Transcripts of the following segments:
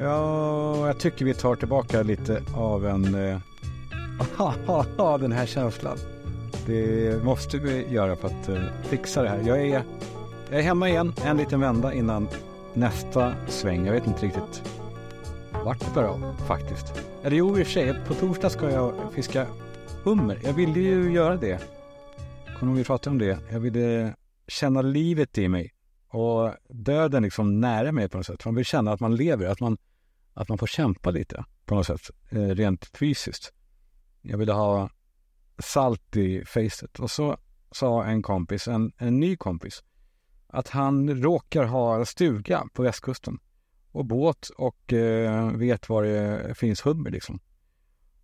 Ja, jag tycker vi tar tillbaka lite av en... Eh, den här känslan. Det måste vi göra för att eh, fixa det här. Jag är, jag är hemma igen en liten vända innan nästa sväng. Jag vet inte riktigt vart det bär av faktiskt. Eller jo, i och för sig, på torsdag ska jag fiska hummer. Jag ville ju göra det. Kommer vi prata om det? Jag ville känna livet i mig och döden liksom nära mig på något sätt. Man vill känna att man lever, att man, att man får kämpa lite på något sätt, eh, rent fysiskt. Jag ville ha salt i facet och så sa en kompis, en, en ny kompis, att han råkar ha stuga på västkusten och båt och eh, vet var det finns hummer liksom.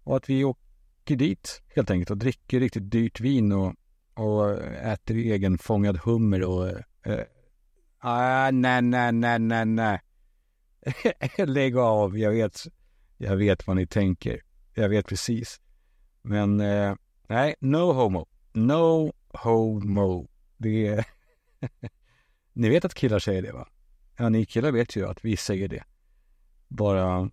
Och att vi åker dit helt enkelt och dricker riktigt dyrt vin och, och äter egenfångad hummer och eh, ah, nej, nej, nej, nej, nej. Lägg av, jag vet, jag vet vad ni tänker. Jag vet precis. Men eh, nej, no homo. No homo. Det är... ni vet att killar säger det va? Ja, ni killar vet ju att vi säger det. Bara,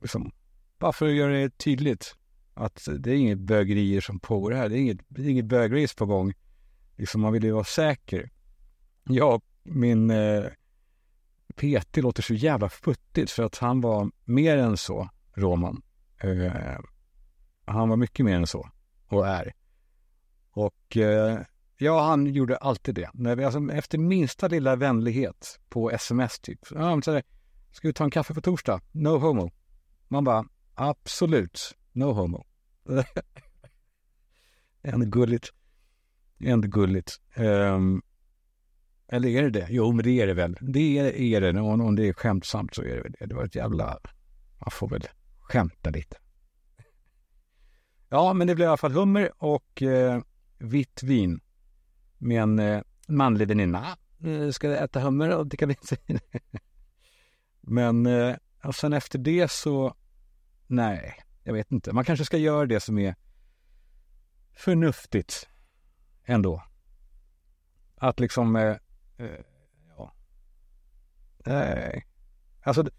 liksom, bara för att göra det tydligt att det är inget bögerier som pågår här. Det är inget, det är inget bögeris på gång. Liksom, man vill ju vara säker. Jag, min eh, PT låter så jävla futtigt för att han var mer än så, Roman. Eh, han var mycket mer än så och är. Och eh, Ja, han gjorde alltid det. När vi, alltså, efter minsta lilla vänlighet på sms typ. Ja, så här, Ska vi ta en kaffe på torsdag? No homo. Man bara, absolut, no homo. Ändå gulligt. Ändå gulligt. Um, eller är det det? Jo, men det är det väl. Det är, är det. Om, om det är skämtsamt så är det väl det. Det var ett jävla... Man får väl skämta lite. Ja, men det blev i alla fall hummer och eh, vitt vin med en eh, manlig väninna. Ska ska äta hummer och dricka vin. Men eh, och sen efter det så, nej, jag vet inte. Man kanske ska göra det som är förnuftigt ändå. Att liksom, eh, Eh, ja, nej. Alltså, det,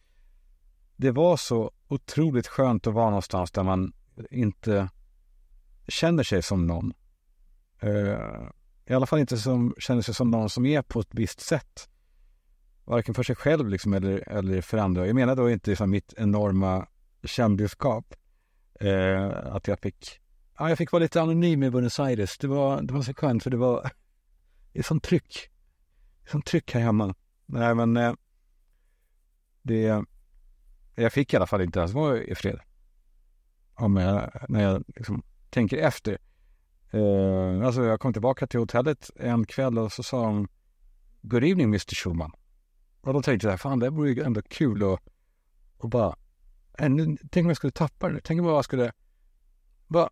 det var så otroligt skönt att vara någonstans där man inte känner sig som någon. Eh, I alla fall inte som känner sig som någon som är på ett visst sätt. Varken för sig själv liksom eller, eller för andra. Jag menar då inte liksom mitt enorma kändisskap. Eh, att jag fick, ja, jag fick vara lite anonym i Buenos Aires. Det var, det var så skönt för det var ett sånt tryck. Som tryck här hemma. Nej men eh, det, jag fick i alla fall inte ens vara i fred. Om jag, när jag liksom tänker efter. Eh, alltså jag kom tillbaka till hotellet en kväll och så sa de Good evening Mr Schulman. Och då tänkte jag, fan det vore ju ändå kul att och bara, eh, tänk om jag skulle tappa det nu? Tänk om jag skulle, bara,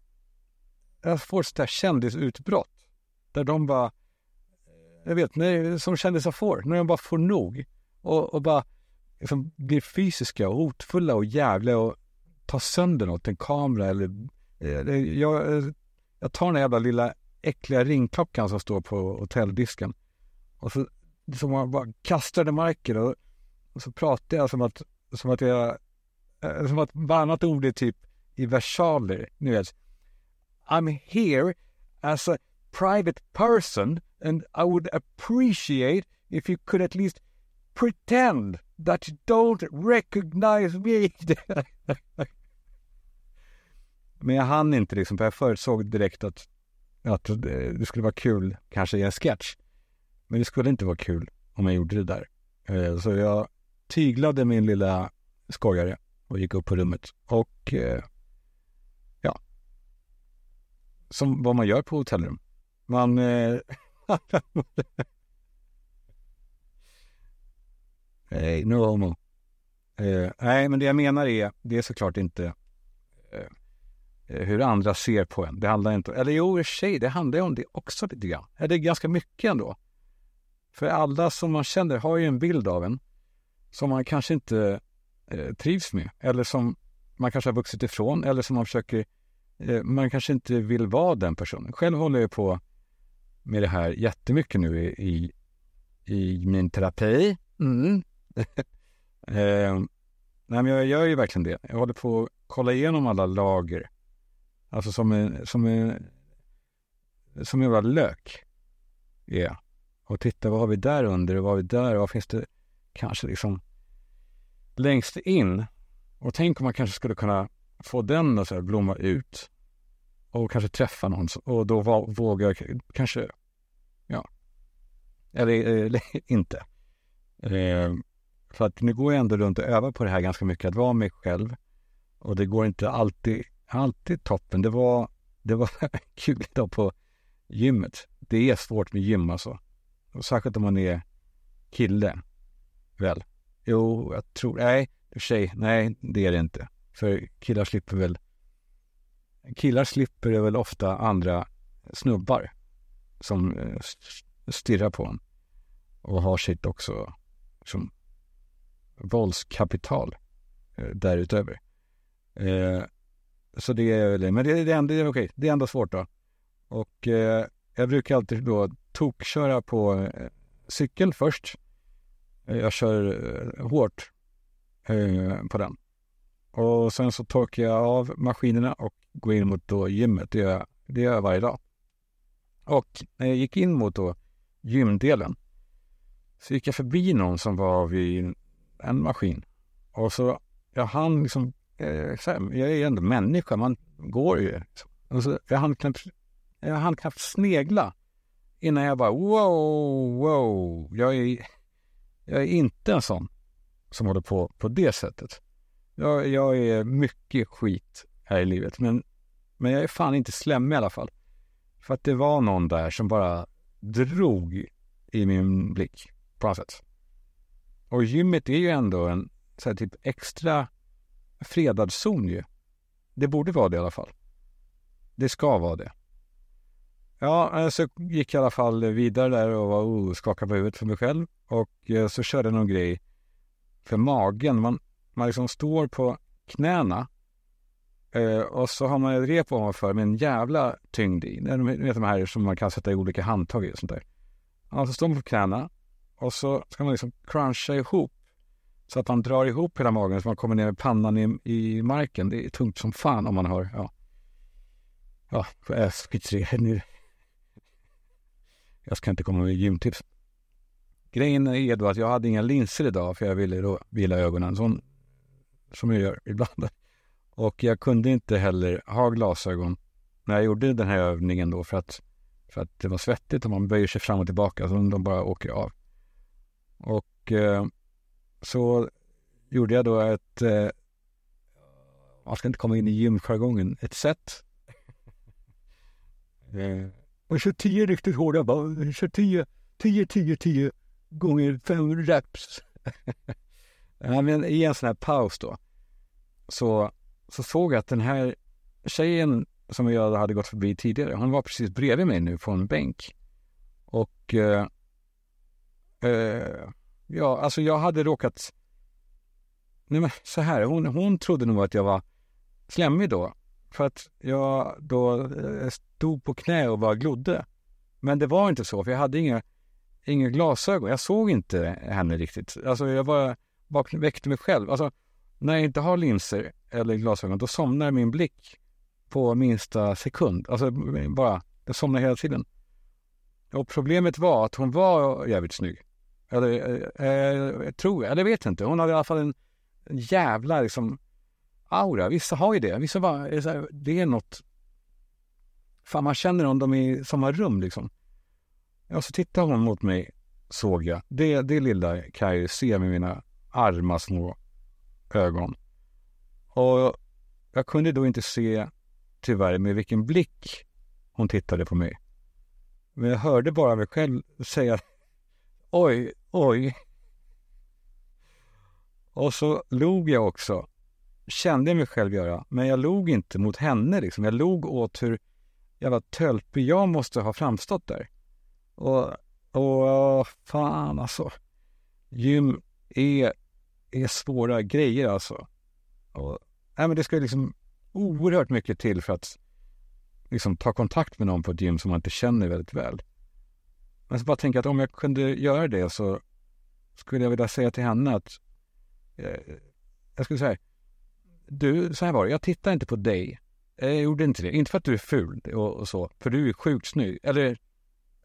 jag får ett sånt där kändisutbrott. Där de bara, jag vet, när, som kändisar får, när de bara får nog. Och, och bara liksom blir fysiska och hotfulla och jävliga och tar sönder något, en kamera eller eh, jag jag tar den jävla lilla äckliga ringklockan som står på hotelldisken och så som man bara kastar den i marken och, och, så pratar jag som att, som att jag, eh, som att varannat ord är typ i versaler, ni vet. I'm here as a private person and I would appreciate if you could at least pretend that you don't recognize me. Men jag hann inte liksom, för jag förutsåg direkt att, att det skulle vara kul, kanske i en sketch. Men det skulle inte vara kul om jag gjorde det där. Eh, så jag tyglade min lilla skojare och gick upp på rummet. Och eh, ja, som vad man gör på hotellrum. Man... Eh, nej, no homo. Eh, nej, men det jag menar är, det är såklart inte eh, eh, hur andra ser på en. Det handlar inte, eller jo i och för sig, det handlar ju om det också lite grann. Eller ganska mycket ändå. För alla som man känner har ju en bild av en som man kanske inte eh, trivs med eller som man kanske har vuxit ifrån eller som man försöker, eh, man kanske inte vill vara den personen. Själv håller jag på med det här jättemycket nu i, i, i min terapi Mm. eh, nej, men jag gör ju verkligen det. Jag håller på att kolla igenom alla lager. Alltså som en, som en, som en jävla lök. Ja. Yeah. Och titta, vad har vi där under och vad har vi där vad finns det kanske liksom längst in. Och tänk om man kanske skulle kunna få den att blomma ut och kanske träffa någon och då vågar jag kanske, ja, eller, eh, eller inte. Eh, för att nu går jag ändå runt och övar på det här ganska mycket, att vara mig själv. Och det går inte alltid, alltid toppen. Det var, det var kul idag på gymmet. Det är svårt med gym alltså. Och särskilt om man är kille. Väl? Jo, jag tror, nej, för sig, nej, det är det inte. För killar slipper väl killar slipper väl ofta andra snubbar som eh, stirrar på en och har sitt också som våldskapital eh, därutöver. Eh, så det är väl det. Men det, det, är ändå, det är okej. Det är ändå svårt då. Och eh, jag brukar alltid då tokköra på eh, cykel först. Eh, jag kör hårt på den. Och sen så torkar jag av maskinerna och går in mot då gymmet. Det gör, jag, det gör jag varje dag. Och när jag gick in mot då gymdelen så gick jag förbi någon som var vid en maskin. Och så, jag hann liksom, eh, jag är ju ändå människa, man går ju. Liksom. Och så, jag hann knappt, jag hann knappt snegla innan jag bara wow, wow, jag är, jag är inte en sån som håller på på det sättet. Jag, jag är mycket skit här i livet, men, men jag är fan inte slemmig i alla fall. För att det var någon där som bara drog i min blick på något sätt. Och gymmet är ju ändå en så här, typ extra fredad zon ju. Det borde vara det i alla fall. Det ska vara det. Ja, eh, så gick jag i alla fall vidare där och var oh, skakade på huvudet för mig själv. Och eh, så körde jag någon grej för magen. Man, man liksom står på knäna eh, och så har man ett rep ovanför med en jävla tyngd i. Ni vet de här som man kan sätta i olika handtag i och sånt där. Alltså så står man på knäna och så ska man liksom cruncha ihop så att man drar ihop hela magen så man kommer ner med pannan i, i marken. Det är tungt som fan om man har, ja. Ja, skit i det nu. Jag ska inte komma med gymtips. Grejen är då att jag hade inga linser idag för jag ville då vila ögonen. Så som jag gör ibland. Och jag kunde inte heller ha glasögon när jag gjorde den här övningen då för att, för att det var svettigt och man böjer sig fram och tillbaka så de bara åker av. Och eh, så gjorde jag då ett, eh, man ska inte komma in i gymjargongen, ett set. eh, och kör tio riktigt hårda, bara kör tio, tio, tio, tio gånger fem reps. ja, men i en sån här paus då, så, så såg jag att den här tjejen som jag hade gått förbi tidigare, hon var precis bredvid mig nu på en bänk. Och eh, eh, ja, alltså jag hade råkat, nej men så här, hon, hon trodde nog att jag var slemmig då. För att jag då eh, stod på knä och bara glodde. Men det var inte så, för jag hade inga inga glasögon. Jag såg inte henne riktigt. Alltså jag bara, bara väckte mig själv. Alltså när jag inte har linser eller glasögon, då somnar min blick på minsta sekund. Alltså bara, jag somnar hela tiden. Och problemet var att hon var jävligt snygg. Eller eh, eh tror jag, eller vet inte. Hon hade i alla fall en, jävla liksom aura. Vissa har ju det. Vissa bara, eh, det är något. Fan, man känner om de är i samma rum liksom. Ja, så tittade hon mot mig, såg jag. Det, det lilla kan jag ju se med mina arma små ögon. Och jag kunde då inte se, tyvärr, med vilken blick hon tittade på mig. Men jag hörde bara mig själv säga oj, oj. Och så log jag också. Kände jag mig själv göra. Men jag log inte mot henne liksom. Jag log åt hur jävla tölpig jag måste ha framstått där. Och, och fan alltså. Gym är, är svåra grejer alltså. Och, nej, men det ska liksom oerhört mycket till för att liksom ta kontakt med någon på ett gym som man inte känner väldigt väl. Men så bara tänka att om jag kunde göra det så skulle jag vilja säga till henne att eh, jag skulle säga du, så här var det, jag tittar inte på dig. Jag gjorde inte det. Inte för att du är ful och, och så, för du är sjukt snygg. Eller,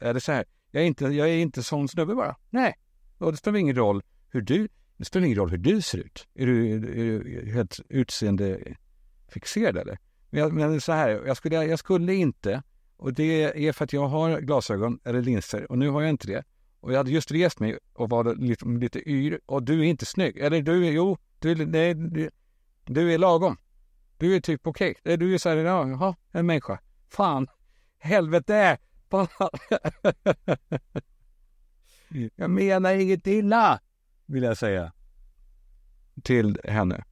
eller så här, jag är inte, jag är inte sån snubbe bara. Nej, och det spelar ingen roll hur du, det spelar ingen roll hur du ser ut. Är du, är du helt utseendefixerad eller? Men, men så här, jag skulle, jag skulle inte, och det är för att jag har glasögon eller linser och nu har jag inte det. Och jag hade just rest mig och var lite, lite yr och du är inte snygg. Eller du är, jo, du, nej, du, du är lagom. Du är typ okej. Okay. Du är så här, ja, jaha, en människa. Fan, helvete! jag menar inget illa, vill jag säga. Till henne.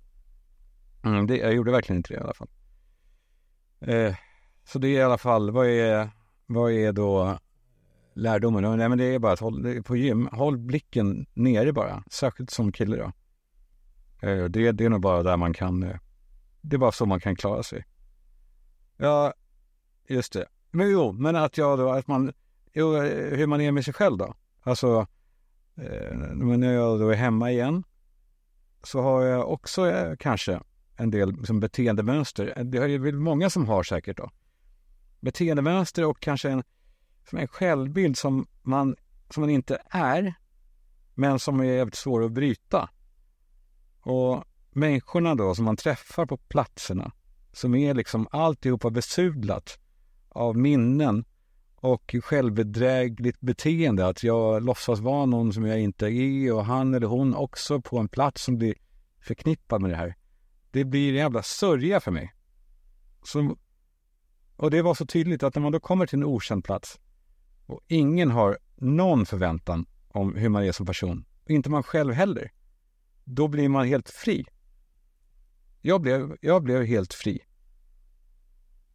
Mm, det, jag gjorde verkligen inte det i alla fall. Eh, så det är i alla fall, vad är, vad är då lärdomen? Nej men det är bara att håll, på gym, håll blicken nere bara. Särskilt som kille då. Eh, det, det är nog bara där man kan, eh, det är bara så man kan klara sig. Ja, just det. Men jo, men att jag då, att man, jo, eh, hur man är med sig själv då. Alltså, Eh, men när jag då är hemma igen så har jag också eh, kanske en del liksom, beteendemönster. Eh, det är väl många som har säkert då. Beteendemönster och kanske en, som en självbild som man, som man inte är, men som är jävligt svår att bryta. Och människorna då som man träffar på platserna, som är liksom alltihopa besudlat av minnen och självbedrägligt beteende. Att jag låtsas vara någon som jag inte är och han eller hon också på en plats som blir förknippad med det här. Det blir en jävla sörja för mig. Som, och det var så tydligt att när man då kommer till en okänd plats och ingen har någon förväntan om hur man är som person, inte man själv heller, då blir man helt fri. Jag blev, jag blev helt fri.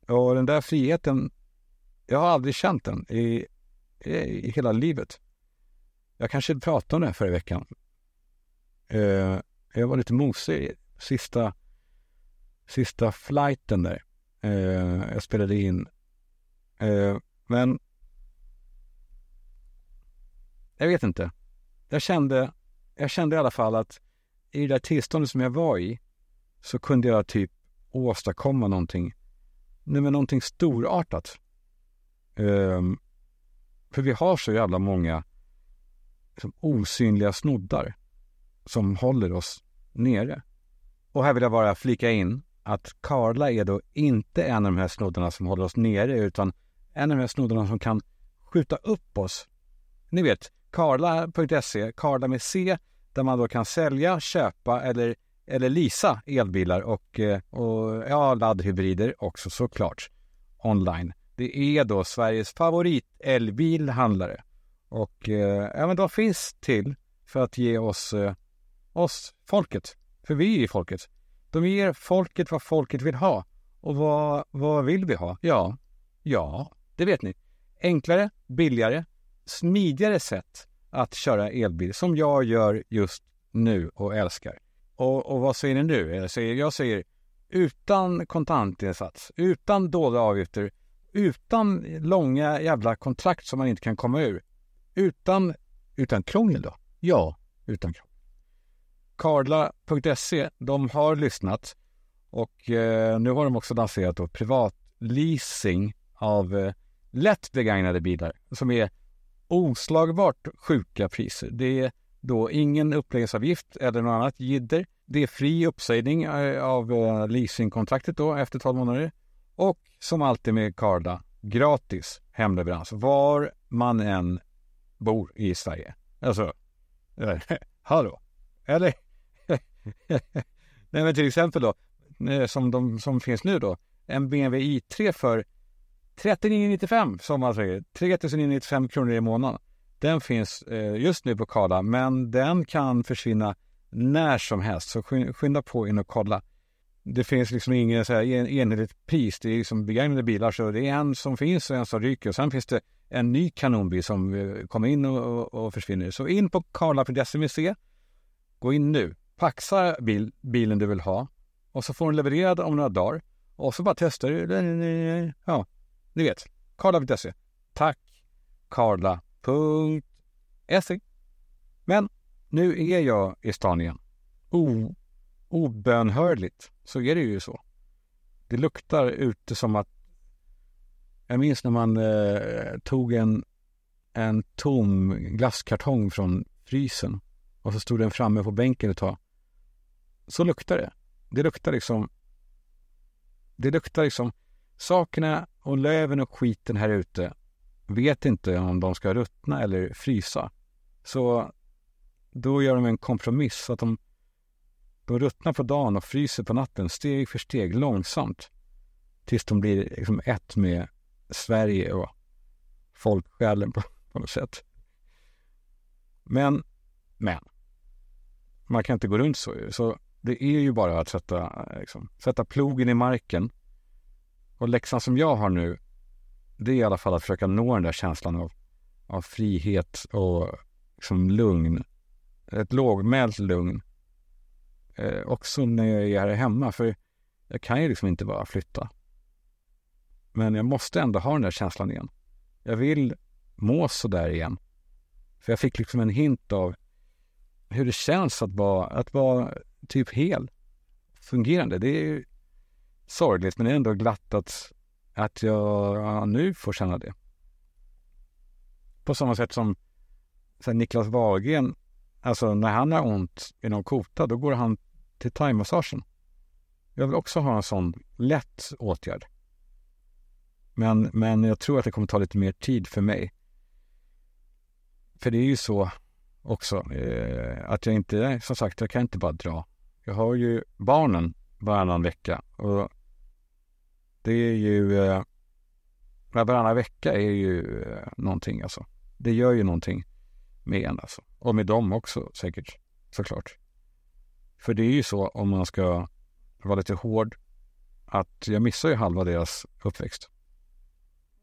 Och den där friheten, jag har aldrig känt den i, i, i hela livet. Jag kanske pratade om det förra veckan. Uh, jag var lite mosig sista, sista flighten där. Uh, jag spelade in. Uh, men jag vet inte. Jag kände, jag kände i alla fall att i det där tillståndet som jag var i så kunde jag typ åstadkomma någonting, nej men någonting storartat. Um, för vi har så jävla många liksom, osynliga snoddar som håller oss nere. Och här vill jag bara flika in att Karla är då inte en av de här snoddarna som håller oss nere utan en av de här snoddarna som kan skjuta upp oss. Ni vet, Karla.se, Karla med C, där man då kan sälja, köpa eller, eller lisa elbilar och, eh, och ja, laddhybrider också såklart online. Det är då Sveriges favorit elbilhandlare. Och eh, ja, men de finns till för att ge oss, eh, oss, folket, för vi är ju folket. De ger folket vad folket vill ha. Och vad, vad vill vi ha? Ja, ja, det vet ni. Enklare, billigare, smidigare sätt att köra elbil som jag gör just nu och älskar. Och, och vad säger ni nu? Jag säger, jag säger utan kontantinsats, utan dolda avgifter, utan långa jävla kontrakt som man inte kan komma ur. Utan, utan krångel då? Ja, utan krångel. Karla.se, de har lyssnat och eh, nu har de också lanserat då privatleasing av eh, lätt begagnade bilar som är oslagbart sjuka priser. Det är då ingen uppläggningsavgift eller något annat jidder. Det är fri uppsägning eh, av eh, leasingkontraktet då efter 12 månader. Och som alltid med Karda, gratis hemleverans var man än bor i Sverige. Alltså, eh, hallå? Eller? Nej men till exempel då, eh, som de som finns nu då, en BMW i3 för 3995 som man säger, 3995 kronor i månaden. Den finns eh, just nu på Karla, men den kan försvinna när som helst. Så skynda på in och kolla. Det finns liksom ingen så här en, enhetligt pris. Det är liksom begagnade bilar, så det är en som finns och en som ryker. Och sen finns det en ny kanonbil som eh, kommer in och, och, försvinner. Så in på karla.se. Gå in nu. Paxa bil, bilen du vill ha och så får den levererad om några dagar. Och så bara testar du. Ja, ni vet. Karla.se. Tack karla.se. Men nu är jag i stan igen. Oh obönhörligt så är det ju så. Det luktar ute som att jag minns när man eh, tog en, en tom glasskartong från frysen och så stod den framme på bänken ett tag. Så luktar det. Det luktar liksom det luktar liksom sakerna och löven och skiten här ute vet inte om de ska ruttna eller frysa. Så då gör de en kompromiss så att de, de ruttnar på dagen och fryser på natten steg för steg långsamt. Tills de blir liksom ett med Sverige och folksjälen på, på något sätt. Men, men. Man kan inte gå runt så. Så det är ju bara att sätta, liksom, sätta plogen i marken. Och läxan som jag har nu, det är i alla fall att försöka nå den där känslan av, av frihet och liksom lugn. Ett lågmält lugn. Eh, också när jag är här hemma, för jag kan ju liksom inte bara flytta. Men jag måste ändå ha den där känslan igen. Jag vill må sådär igen. För jag fick liksom en hint av hur det känns att vara, att vara typ hel. Fungerande. Det är ju sorgligt men det är ändå glatt att, att jag nu får känna det. På samma sätt som Niklas Wahlgren, alltså när han har ont i någon kota, då går han till thaimassagen. Jag vill också ha en sån lätt åtgärd. Men, men jag tror att det kommer ta lite mer tid för mig. För det är ju så också eh, att jag inte, som sagt, jag kan inte bara dra. Jag har ju barnen varannan vecka och det är ju, eh, varannan vecka är ju eh, någonting alltså. Det gör ju någonting med en alltså. Och med dem också säkert, såklart. För det är ju så om man ska vara lite hård att jag missar ju halva deras uppväxt.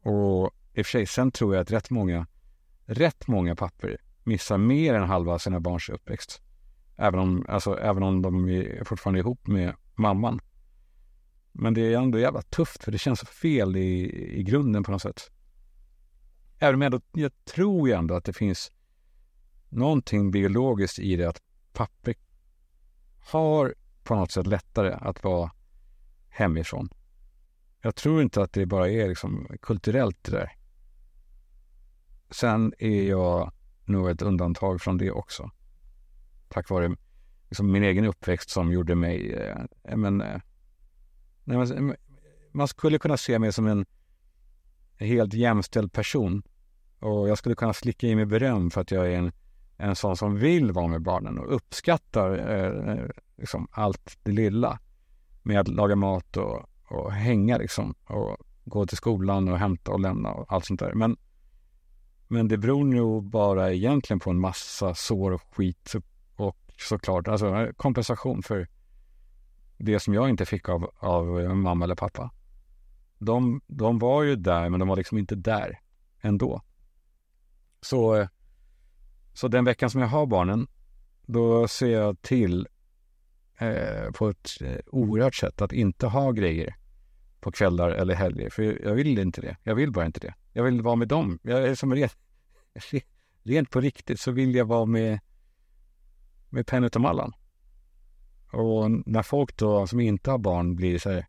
Och i och för sig, sen tror jag att rätt många, rätt många papper missar mer än halva sina barns uppväxt. Även om, alltså, även om de är fortfarande är ihop med mamman. Men det är ändå jävla tufft för det känns fel i, i grunden på något sätt. Även om jag, ändå, jag tror ju ändå att det finns någonting biologiskt i det att papper har på något sätt lättare att vara hemifrån. Jag tror inte att det bara är liksom kulturellt det där. Sen är jag nog ett undantag från det också. Tack vare liksom min egen uppväxt som gjorde mig, eh, men, eh, man, eh, man skulle kunna se mig som en helt jämställd person. Och jag skulle kunna slicka i mig beröm för att jag är en, en sån som vill vara med barnen och uppskattar eh, liksom allt det lilla med att laga mat och och hänga liksom och gå till skolan och hämta och lämna och allt sånt där. Men, men det beror nog bara egentligen på en massa sår och skit och såklart alltså eh, kompensation för det som jag inte fick av, av eh, mamma eller pappa. De, de var ju där, men de var liksom inte där ändå. Så, eh, så den veckan som jag har barnen, då ser jag till eh, på ett eh, oerhört sätt att inte ha grejer på kvällar eller helger. För jag vill inte det. Jag vill bara inte det. Jag vill vara med dem. Jag är som rent, rent på riktigt så vill jag vara med, med Pennet och Mallan. Och när folk då som inte har barn blir så här,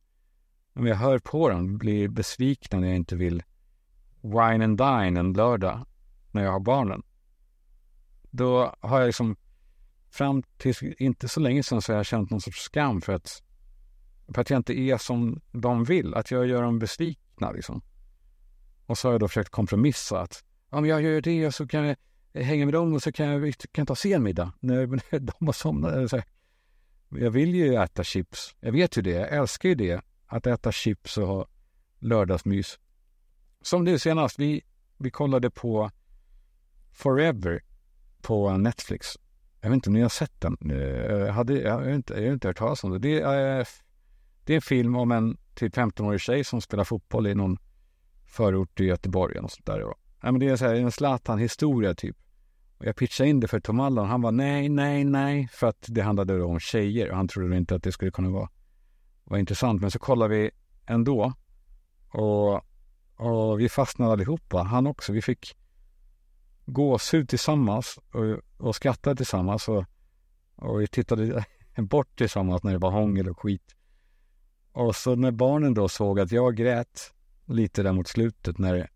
om jag hör på dem, blir besvikna när jag inte vill wine and dine en lördag när jag har barnen. Då har jag liksom fram till inte så länge sedan så har jag känt någon sorts skam för att för att jag inte är som de vill, att jag gör dem besvikna liksom. Och så har jag då försökt kompromissa att om jag gör det och så kan jag hänga med dem och så kan jag kan ta sen middag när, de har somnat. Jag vill ju äta chips. Jag vet ju det. Jag älskar ju det. Att äta chips och ha lördagsmys. Som nu senast, vi, vi kollade på Forever på Netflix. Jag vet inte om ni har sett den. Jag hade, jag har inte, jag har inte hört talas om det. Det är eh, det är en film om en typ 15-årig tjej som spelar fotboll i någon förort i Göteborg och sånt där. Ja, men det är så här, en Zlatan-historia typ. Och jag pitchade in det för Tom Allan. Han var nej, nej, nej. För att det handlade då om tjejer och han trodde inte att det skulle kunna vara, vara intressant. Men så kollade vi ändå. Och, och vi fastnade allihopa. Han också. Vi fick, gåshud tillsammans och, och skrattade tillsammans och, och vi tittade bort tillsammans när det var hångel och skit. Och så när barnen då såg att jag grät lite där mot slutet när,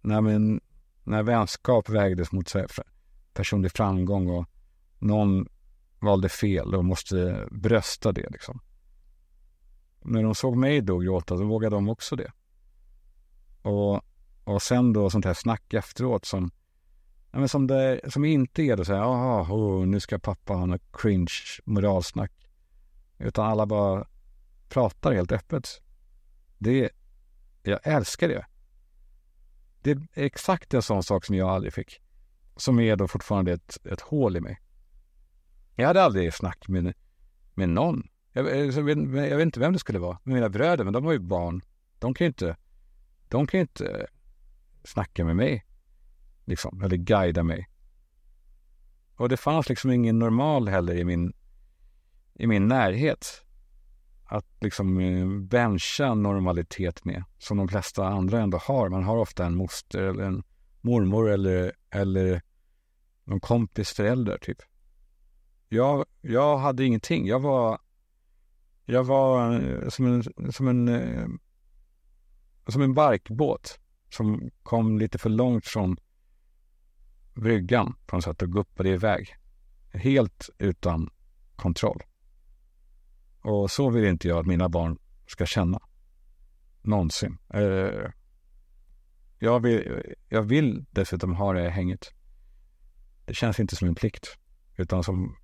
när, min, när vänskap vägdes mot personlig framgång och någon valde fel och måste brösta det liksom. När de såg mig då gråta, så vågade de också det. Och, och sen då sånt här snack efteråt som, ja, men som, det, som inte är det så här, ah, oh, nu ska pappa ha något cringe moralsnack. Utan alla bara pratar helt öppet. Det, jag älskar det. Det är exakt en sån sak som jag aldrig fick. Som är då fortfarande ett, ett hål i mig. Jag hade aldrig snack med, med någon. Jag, eh, jag, vet, jag, vet, inte vem det skulle vara. Med mina bröder, men de var ju barn. De kan ju inte, de kan ju inte snacka med mig. Liksom, eller guida mig. Och det fanns liksom ingen normal heller i min, i min närhet. Att liksom eh, bencha normalitet med, som de flesta andra ändå har. Man har ofta en moster eller en mormor eller, eller någon kompis förälder typ. Jag, jag hade ingenting. Jag var, jag var eh, som en, som en, eh, som en barkbåt som kom lite för långt från bryggan på något sätt och guppade iväg. Helt utan kontroll. Och så vill inte jag att mina barn ska känna. Någonsin. Eh, jag vill, jag vill dessutom ha det hänget. Det känns inte som en plikt, utan som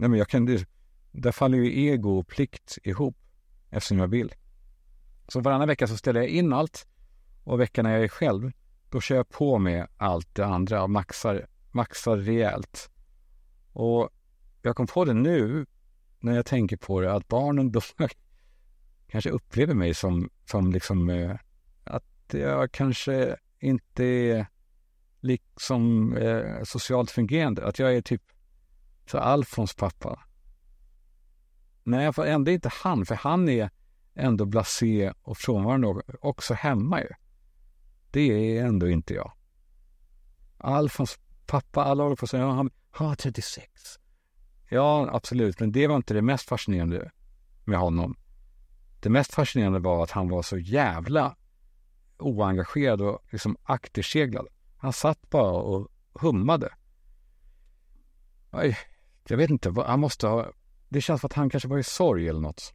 Nej, men jag kan, det, där faller ju ego och plikt ihop eftersom jag vill. Så varannan vecka så ställer jag in allt och veckan när jag är själv, då kör jag på med allt det andra och maxar, maxar rejält. Och jag kom på det nu när jag tänker på det, att barnen då kanske upplever mig som, som liksom eh, att jag kanske inte är liksom eh, socialt fungerande. Att jag är typ så Alfons pappa. Nej, för ändå inte han, för han är ändå blasé och frånvarande också hemma ju. Det är ändå inte jag. Alfons pappa, alla håller på att säga att han var 36. Ja, absolut, men det var inte det mest fascinerande med honom. Det mest fascinerande var att han var så jävla oengagerad och liksom akterseglad. Han satt bara och hummade. Aj, jag vet inte, han måste ha... Det känns som att han kanske var i sorg eller något.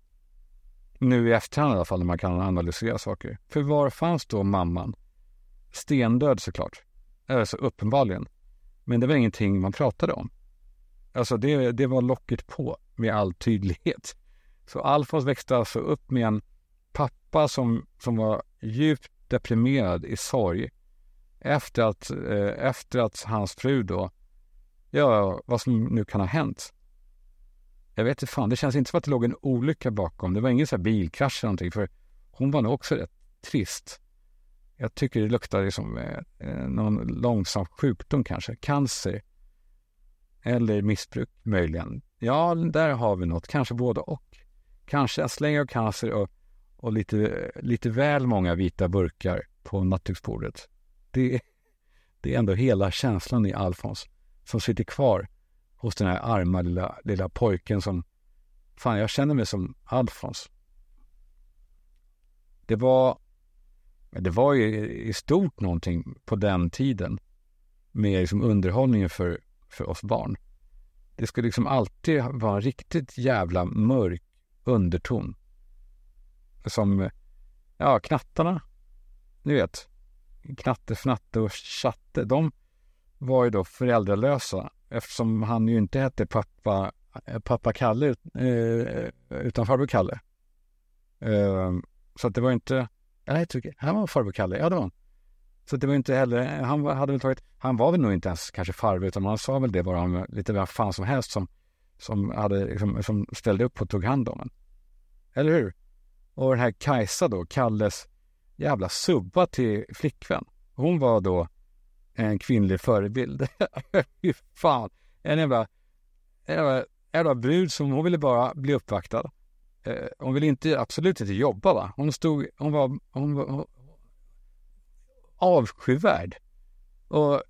Nu i efterhand i alla fall, när man kan analysera saker. För var fanns då mamman? Stendöd såklart. Alltså uppenbarligen. Men det var ingenting man pratade om. Alltså det, det var locket på med all tydlighet. Så Alfons växte alltså upp med en pappa som, som var djupt deprimerad i sorg efter att, eh, efter att hans fru då ja, vad som nu kan ha hänt. Jag vet inte fan, det känns inte som att det låg en olycka bakom. Det var ingen så här bilkrasch eller någonting, för hon var nog också rätt trist. Jag tycker det luktar liksom eh, eh, någon långsam sjukdom kanske, cancer. Eller missbruk möjligen. Ja, där har vi något, kanske både och. Kanske en släng av cancer och, och lite, lite väl många vita burkar på nattduksbordet. Det, det är ändå hela känslan i Alfons som sitter kvar hos den här arma lilla, lilla pojken som... Fan, jag känner mig som Alfons. Det var... Det var ju i stort någonting på den tiden med liksom underhållningen för, för oss barn. Det skulle liksom alltid vara en riktigt jävla mörk underton. Som, ja, knattarna. Ni vet. Knatte, Fnatte och Chatte. De var ju då föräldralösa eftersom han ju inte hette pappa, eh, pappa Kalle eh, utan farbror Kalle. Eh, så att det var inte, nej, han var farbror Kalle, ja det var han. Så det var inte heller, han hade väl tagit, han var väl nog inte ens kanske farbror utan han sa väl det bara om lite vad fan som helst som, som, hade, liksom, som ställde upp och tog hand om en. Eller hur? Och den här Kajsa då, Kalles jävla subba till flickvän. Hon var då en kvinnlig förebild. Fy fan. En jävla, jävla, jävla brud som hon ville bara bli uppvaktad. Eh, hon ville inte, absolut inte jobba va. Hon stod, hon var, hon var hon, avskyvärd. Och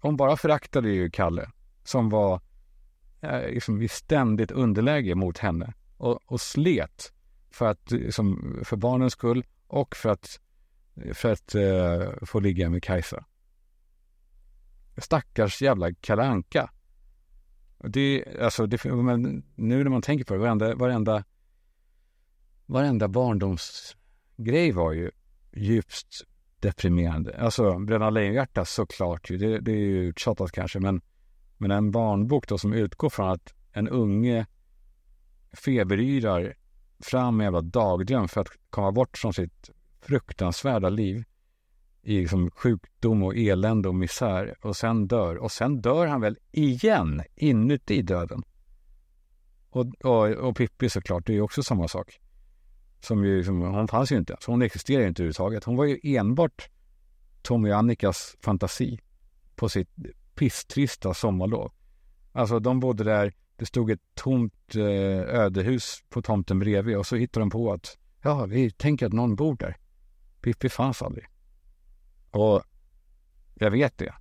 hon bara föraktade ju Kalle som var eh, liksom i ständigt underläge mot henne och, och slet för att, liksom, för barnens skull och för att, för att eh, få ligga med Kajsa. Stackars jävla kalanka. Det, alltså, det, men nu när man tänker på det, varenda, varenda, varenda barndomsgrej var ju djupt deprimerande. Alltså Bröderna Lejonhjärta såklart ju, det, det är ju uttjatat kanske, men, men en barnbok då som utgår från att en unge feberyrar fram med jävla dagdröm för att komma bort från sitt fruktansvärda liv i liksom sjukdom och elände och misär och sen dör. Och sen dör han väl igen inuti döden. Och, och, och Pippi såklart, det är ju också samma sak. Som ju, som, hon fanns ju inte, så hon existerar ju inte överhuvudtaget. Hon var ju enbart Tommy och Annikas fantasi på sitt pisstrista sommarlov. Alltså de bodde där, det stod ett tomt eh, ödehus på tomten bredvid och så hittade de på att ja, vi tänker att någon bor där. Pippi fanns aldrig. Och jag vet det.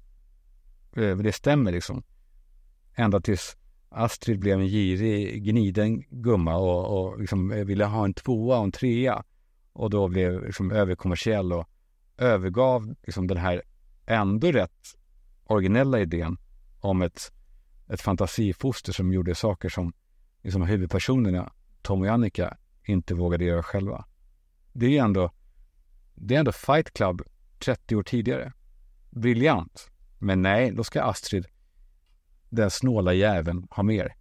Eh, det stämmer liksom. Ända tills Astrid blev en girig, gniden gumma och, och liksom eh, ville ha en tvåa och en trea. Och då blev liksom överkommersiell och övergav liksom den här ändå rätt originella idén om ett, ett fantasifoster som gjorde saker som liksom huvudpersonerna, Tom och Annika, inte vågade göra själva. Det är ändå, det är ändå Fight Club 30 år tidigare. Briljant. Men nej, då ska Astrid, den snåla jäveln, ha mer.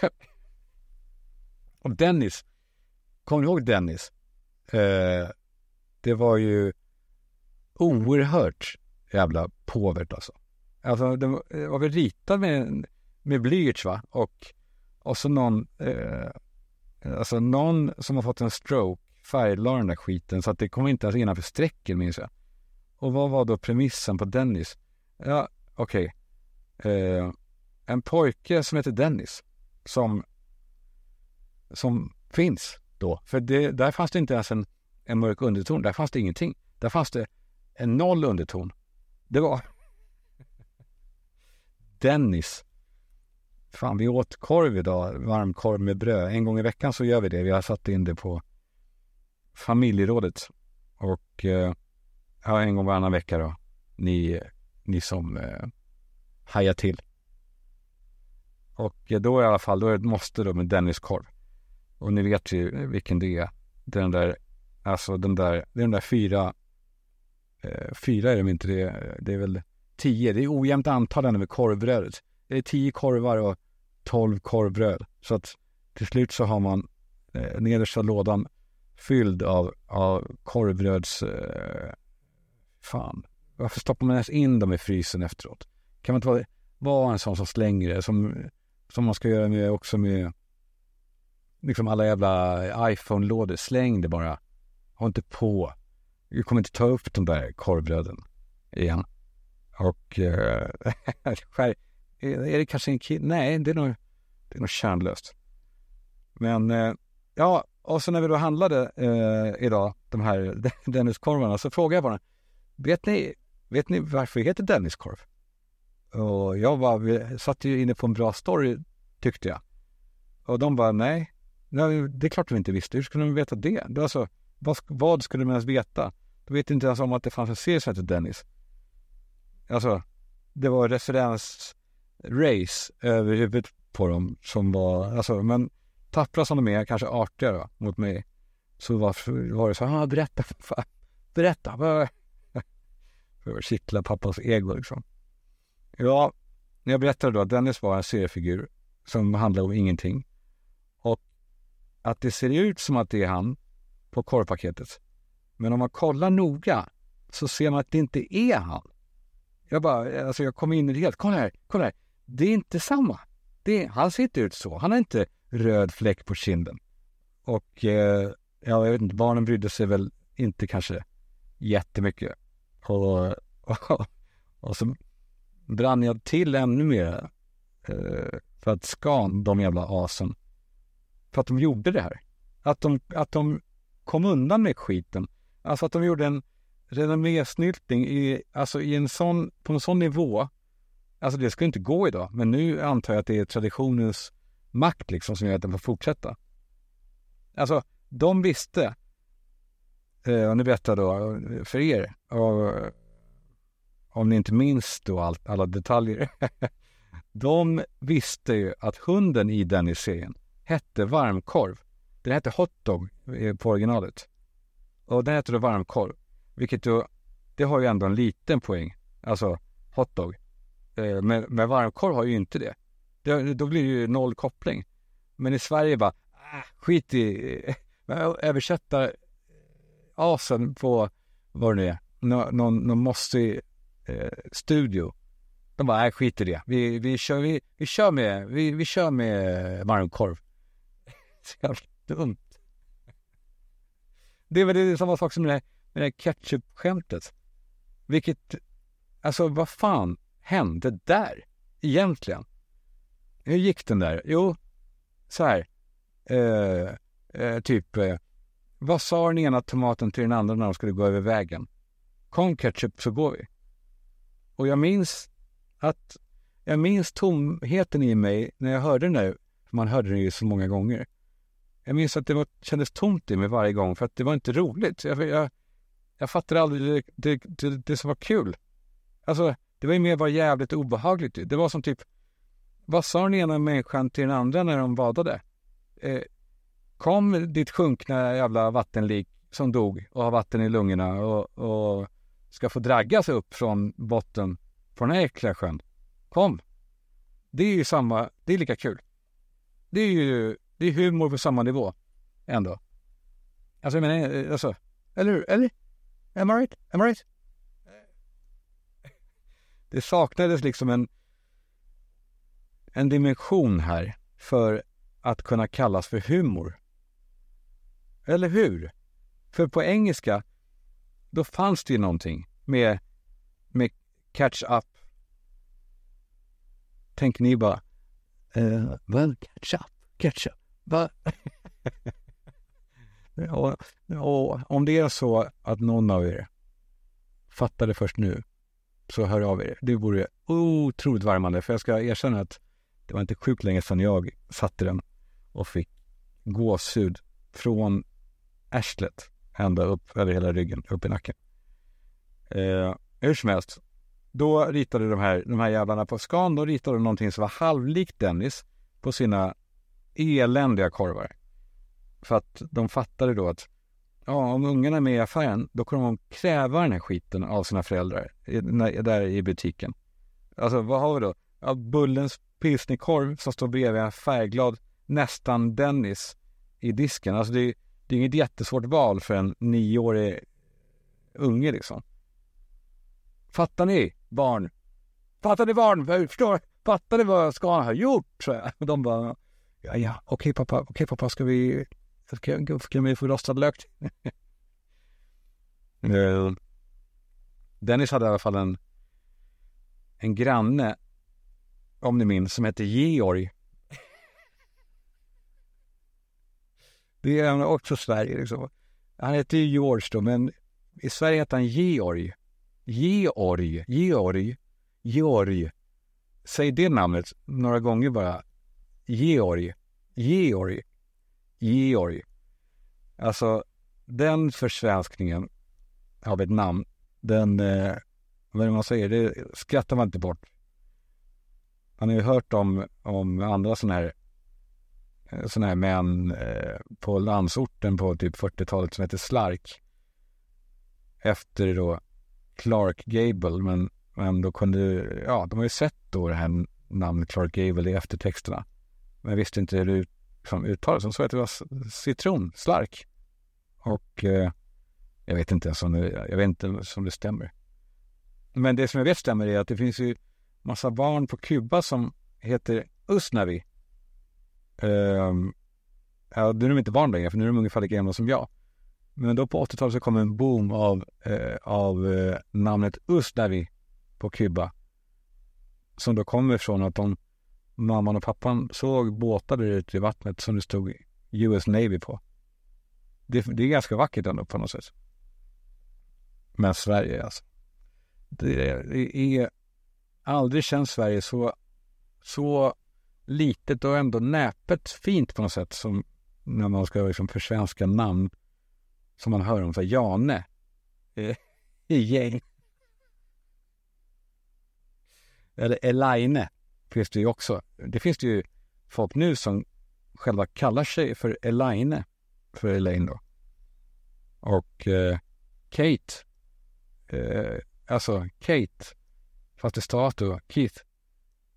Och Dennis, kommer ni ihåg Dennis? Eh, det var ju oerhört jävla påvert alltså. Alltså det var väl ritad med, med blyerts va? Och, och så någon, eh, alltså någon som har fått en stroke färglade den där skiten så att det kom inte ens innanför strecken minns jag. Och vad var då premissen på Dennis? Ja, okej. Okay. Eh, en pojke som heter Dennis. Som, som finns då. För det, där fanns det inte ens en, en mörk underton. Där fanns det ingenting. Där fanns det en noll underton. Det var Dennis. Fan, vi åt korv idag. Varmkorv med bröd. En gång i veckan så gör vi det. Vi har satt in det på familjerådet. Och eh, Ja, en gång varannan vecka då. Ni, ni som eh, hajar till. Och då i alla fall, då är det ett måste då med Dennis korv. Och ni vet ju vilken det är. Det är Den där, alltså den där, det är den där fyra, eh, fyra är de inte det, det är väl tio, det är ojämnt antal med korvbrödet. Det är tio korvar och tolv korvbröd. Så att till slut så har man eh, nedersta lådan fylld av, av korvbröds eh, fan, varför stoppar man ens in dem i frysen efteråt? Kan man inte vara, vara en sån som slänger det, som, som man ska göra med, också med liksom alla jävla iPhone-lådor. Släng det bara. Ha inte på. Du kommer inte ta upp de där korvbröden igen. Och eh, är det kanske en kille? Nej, det är nog, det är nog kärnlöst. Men eh, ja, och så när vi då handlade eh, idag, de här Denniskorvarna, så frågade jag bara vet ni, vet ni varför det heter Denniskorv? Och jag bara, vi satt ju inne på en bra story tyckte jag. Och de bara, nej, nej det är klart vi inte visste. Hur skulle de veta det? det alltså, vad, vad skulle de ens veta? De vet inte ens om att det fanns en serie som hette Dennis. Alltså, det var referensrace över huvudet på dem som var, alltså, men tappra som de är, kanske artiga då, mot mig. Så var, var det så, här, ah, berätta, berätta, för att kittla pappas ego liksom. Ja, jag berättade då att Dennis var en seriefigur som handlar om ingenting. Och att det ser ut som att det är han på korvpaketet. Men om man kollar noga så ser man att det inte är han. Jag bara, alltså jag kom in i det helt. Kolla här, kolla här. Det är inte samma. Det är, han ser inte ut så. Han har inte röd fläck på kinden. Och eh, ja, jag vet inte, barnen brydde sig väl inte kanske jättemycket. Och, och, och så brann jag till ännu mer eh, för att skan de jävla asen. För att de gjorde det här. Att de, att de kom undan med skiten. Alltså att de gjorde en, renommésnyltning i, alltså i en sån, på en sån nivå. Alltså det skulle inte gå idag, men nu antar jag att det är traditionens makt liksom som gör att den får fortsätta. Alltså, de visste, eh, och nu berättar jag då för er, och, om ni inte minns då all, alla detaljer. de visste ju att hunden i Dennis-serien hette varmkorv. Den hette hotdog eh, på originalet. Och den hette då varmkorv. Vilket då, det har ju ändå en liten poäng. Alltså hotdog. Eh, men, men varmkorv har ju inte det. det. Då blir det ju noll koppling. Men i Sverige bara, ah, skit i, eh, översätta asen på vad det nu är. Nå, någon, någon måste eh, studio. De bara, nej skit i det. Vi, vi, kör, vi, vi kör med, vi, vi kör med varmkorv. Så jävla dumt. Det är väl det samma sak som med det här, med det här ketchup-skämtet. Vilket, alltså vad fan hände där egentligen? Hur gick den där? Jo, så här. Eh, eh, typ, eh, vad sa den ena tomaten till den andra när de skulle gå över vägen? Kom ketchup så går vi. Och jag minns att jag minns tomheten i mig när jag hörde den där, för man hörde den ju så många gånger. Jag minns att det var, kändes tomt i mig varje gång för att det var inte roligt. Jag, jag, jag fattade aldrig det, det, det, det som var kul. Alltså, det var ju mer bara jävligt obehagligt. Det var som typ, vad sa den ena människan till den andra när de badade? Eh, kom ditt sjunkna jävla vattenlik som dog och har vatten i lungorna och, och ska få draggas upp från botten på den här äckliga sjön. Kom! Det är ju samma, det är lika kul. Det är ju, det är humor på samma nivå ändå. Alltså jag menar, eh, alltså, eller hur? Eller? Am I right? Am I right? Det saknades liksom en, en dimension här för att kunna kallas för humor. Eller hur? För på engelska, då fanns det ju någonting med, med catch up. Tänker ni bara, eh, uh, well, catch up, catch up, va? och, och om det är så att någon av er fattade först nu, så hör av er. Det vore otroligt värmande, för jag ska erkänna att det var inte sjukt länge sedan jag satte den och fick gåshud från arslet ända upp över hela ryggen, upp i nacken. Eh, hur som helst, då ritade de här, de här jävlarna på Scan, då ritade de någonting som var halvlikt Dennis på sina eländiga korvar. För att de fattade då att ja, om ungarna är med i affären, då kommer de kräva den här skiten av sina föräldrar där i butiken. Alltså vad har vi då? Ja, Bullens pilsnerkorv som står bredvid en färgglad nästan Dennis i disken. Alltså det är, det är inget jättesvårt val för en nioårig unge liksom. Fattar ni barn? Fattar ni barn? Förstår? Fattar ni vad Scan har gjort? Så jag. De bara, ja, ja, okej pappa, okej pappa, ska vi, ska, kan vi få rostad lök? Eh, Dennis hade i alla fall en, en granne, om ni minns, som hette Georg. Det är också Sverige liksom. Han heter ju George då, men i Sverige heter han Georg. Georg, Georg, Georg. Säg det namnet några gånger bara. Georg, Georg, Georg. Alltså, den försvenskningen av ett namn, den, eh, vad man säger, det skrattar man inte bort. Man har ju hört om, om andra sådana här Eh, sådana här män eh, på landsorten på typ 40-talet som heter Slark. Efter då Clark Gable, men, men då kunde, ja, de har ju sett då det här namnet Clark Gable i eftertexterna. Men visste inte hur det liksom, uttalades. De sa att det var citron, slark. Och eh, jag vet inte ens om det, jag vet inte om det stämmer. Men det som jag vet stämmer är att det finns ju massa barn på Kuba som heter Usnavi. Um, ja, nu är de inte barn längre, för nu är de ungefär lika gamla som jag. Men då på 80-talet så kom en boom av, eh, av eh, namnet Usnavi på Kuba. Som då kommer från att de, mamman och pappan såg båtar där ute i vattnet som det stod US Navy på. Det, det är ganska vackert ändå på något sätt. med Sverige alltså. Det är, det är aldrig känns Sverige så, så litet och ändå näpet fint på något sätt som när man ska liksom försvenska namn som man hör om, så här, Jane eh, i gäng. Eller Elaine finns det ju också. Det finns det ju folk nu som själva kallar sig för Elaine, för Elaine då. Och eh, Kate, eh, alltså Kate, fast det stavas då Keith.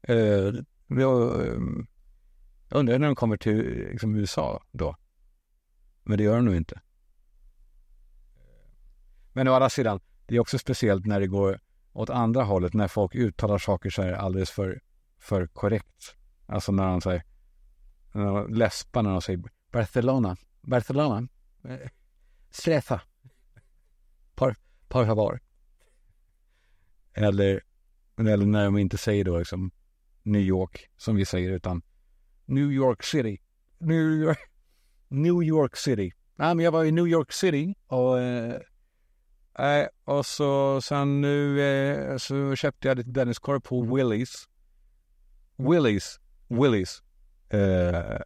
Eh, Ehm, jag, undrar när de kommer till liksom, USA då. Men det gör de nog inte. Men å andra sidan, det är också speciellt när det går åt andra hållet, när folk uttalar saker så här alldeles för, för korrekt. Alltså när de säger, när de läspar när de säger Barcelona, Barcelona, eh, Stresa, par, par favor. Eller, eller när de inte säger då liksom New York, som vi säger, utan New York City. New York, New York City. Nej, men jag var i New York City och eh, och så sen nu eh, så köpte jag lite Denniskorv på Willys. Willys, Willys. Eh,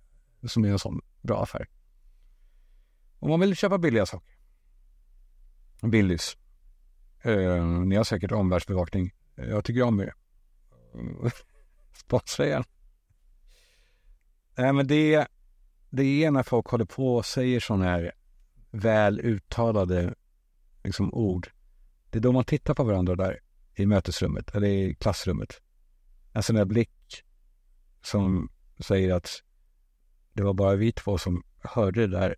som är en sån bra affär. Om man vill köpa billiga saker. Willys. Eh, ni har säkert omvärldsbevakning. Jag tycker om det. Sponsra. Nej, men det, det är när folk håller på och säger sådana här väl uttalade liksom, ord. Det är då man tittar på varandra där i mötesrummet eller i klassrummet. Alltså en sån där blick som säger att det var bara vi två som hörde det där.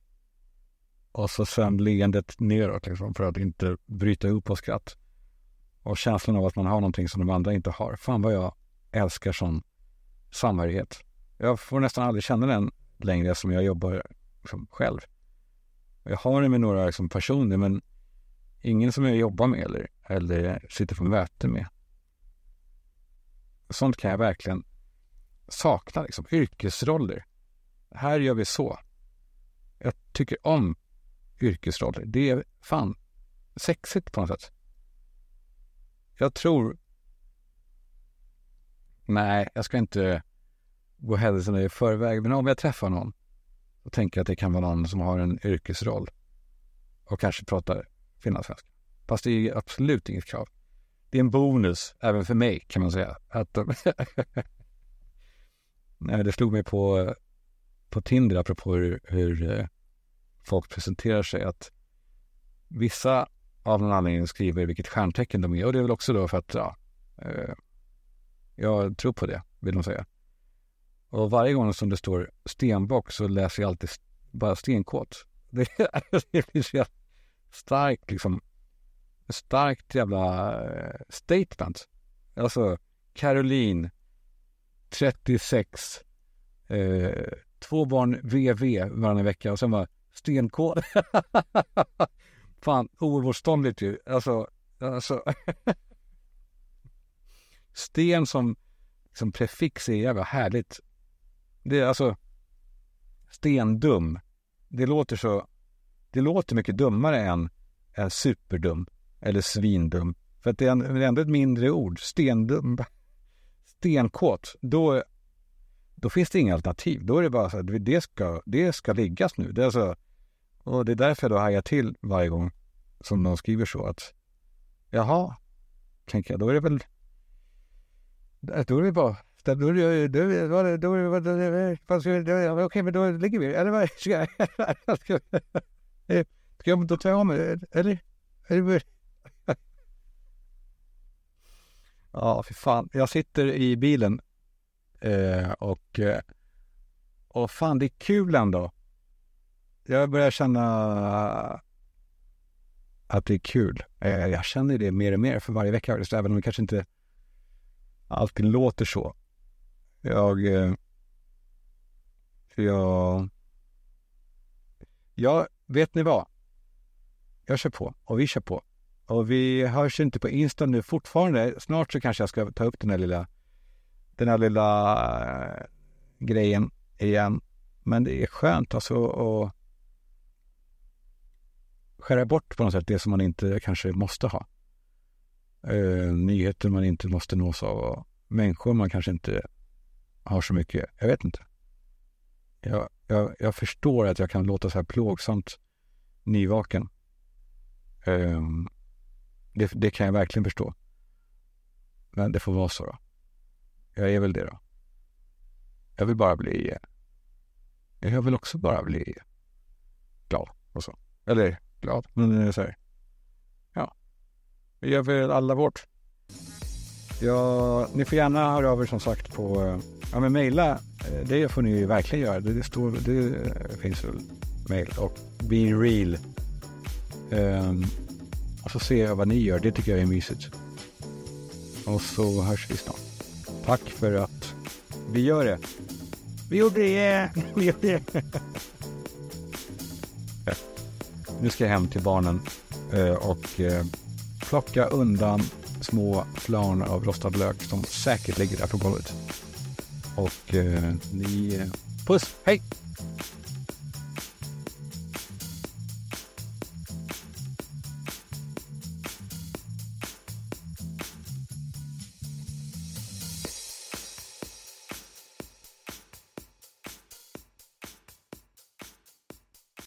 Och så sen leendet neråt liksom för att inte bryta upp på skratt. Och känslan av att man har någonting som de andra inte har. Fan vad jag älskar sån samhörighet. Jag får nästan aldrig känna den längre som jag jobbar liksom själv. Jag har det med några liksom, personer men ingen som jag jobbar med eller, eller sitter på möte med. Sånt kan jag verkligen sakna, liksom. Yrkesroller. Här gör vi så. Jag tycker om yrkesroller. Det är fan sexigt på något sätt. Jag tror... Nej, jag ska inte gå händelserna i förväg, men om jag träffar någon och tänker att det kan vara någon som har en yrkesroll och kanske pratar finlandssvenska. Fast det är absolut inget krav. Det är en bonus även för mig kan man säga. Att de det slog mig på, på Tinder apropå hur, hur eh, folk presenterar sig att vissa av någon anledning skriver vilket stjärntecken de är och det är väl också då för att ja, eh, jag tror på det, vill de säga. Och varje gång som det står stenbock så läser jag alltid bara stenkåt. Det, det blir så starkt liksom, starkt jävla eh, statement. Alltså, Caroline, 36, eh, två barn VV varannan vecka och sen var stenkåt. Fan, oemotståndligt ju. Alltså, alltså. Sten som, som prefix är jävla härligt. Det är alltså stendum. Det låter så det låter mycket dummare än, än superdum eller svindum. För att det är ändå ett mindre ord. Stendum. Stenkåt. Då, då finns det inga alternativ. Då är det bara så att det ska, det ska liggas nu. Det är alltså, och det är därför jag då hajar till varje gång som de skriver så att jaha, tänker jag, då är det väl Äh, då är det bara då är det, då är det, då okej, men då ligger vi, eller vad ska jag, Eh, ska jag då ta av mig eh, eller? eller? ja, fy fan. Jag sitter i bilen eh, och, eh, och fan, det är kul ändå. Jag börjar känna att det är kul. Eh, jag känner det mer och mer för varje vecka, även om det kanske inte alltid låter så. Jag... Eh, för jag... Ja, vet ni vad? Jag kör på och vi kör på. Och vi hörs inte på Insta nu fortfarande. Snart så kanske jag ska ta upp den här lilla, den här lilla äh, grejen igen. Men det är skönt alltså att skära bort på något sätt det som man inte kanske måste ha eh, nyheter man inte måste nås av och människor man kanske inte har så mycket. Jag vet inte. Jag, jag, jag förstår att jag kan låta så här plågsamt nyvaken. Eh, det, det, kan jag verkligen förstå. Men det får vara så då. Jag är väl det då. Jag vill bara bli... Jag vill också bara bli glad och så. Eller glad, men så här. Vi gör väl alla vårt. Ja, ni får gärna höra av er som sagt på... Eh, ja, men mejla. Eh, det får ni verkligen göra. Det, det, står, det finns väl mejl. Och be real. Um, och så ser jag vad ni gör. Det tycker jag är mysigt. Och så hörs vi snart. Tack för att vi gör det. Vi gjorde det! Vi gjorde det! nu ska jag hem till barnen eh, och plocka undan små flarn av rostad lök som säkert ligger där på golvet. Och eh, ni... Eh, puss! Hej!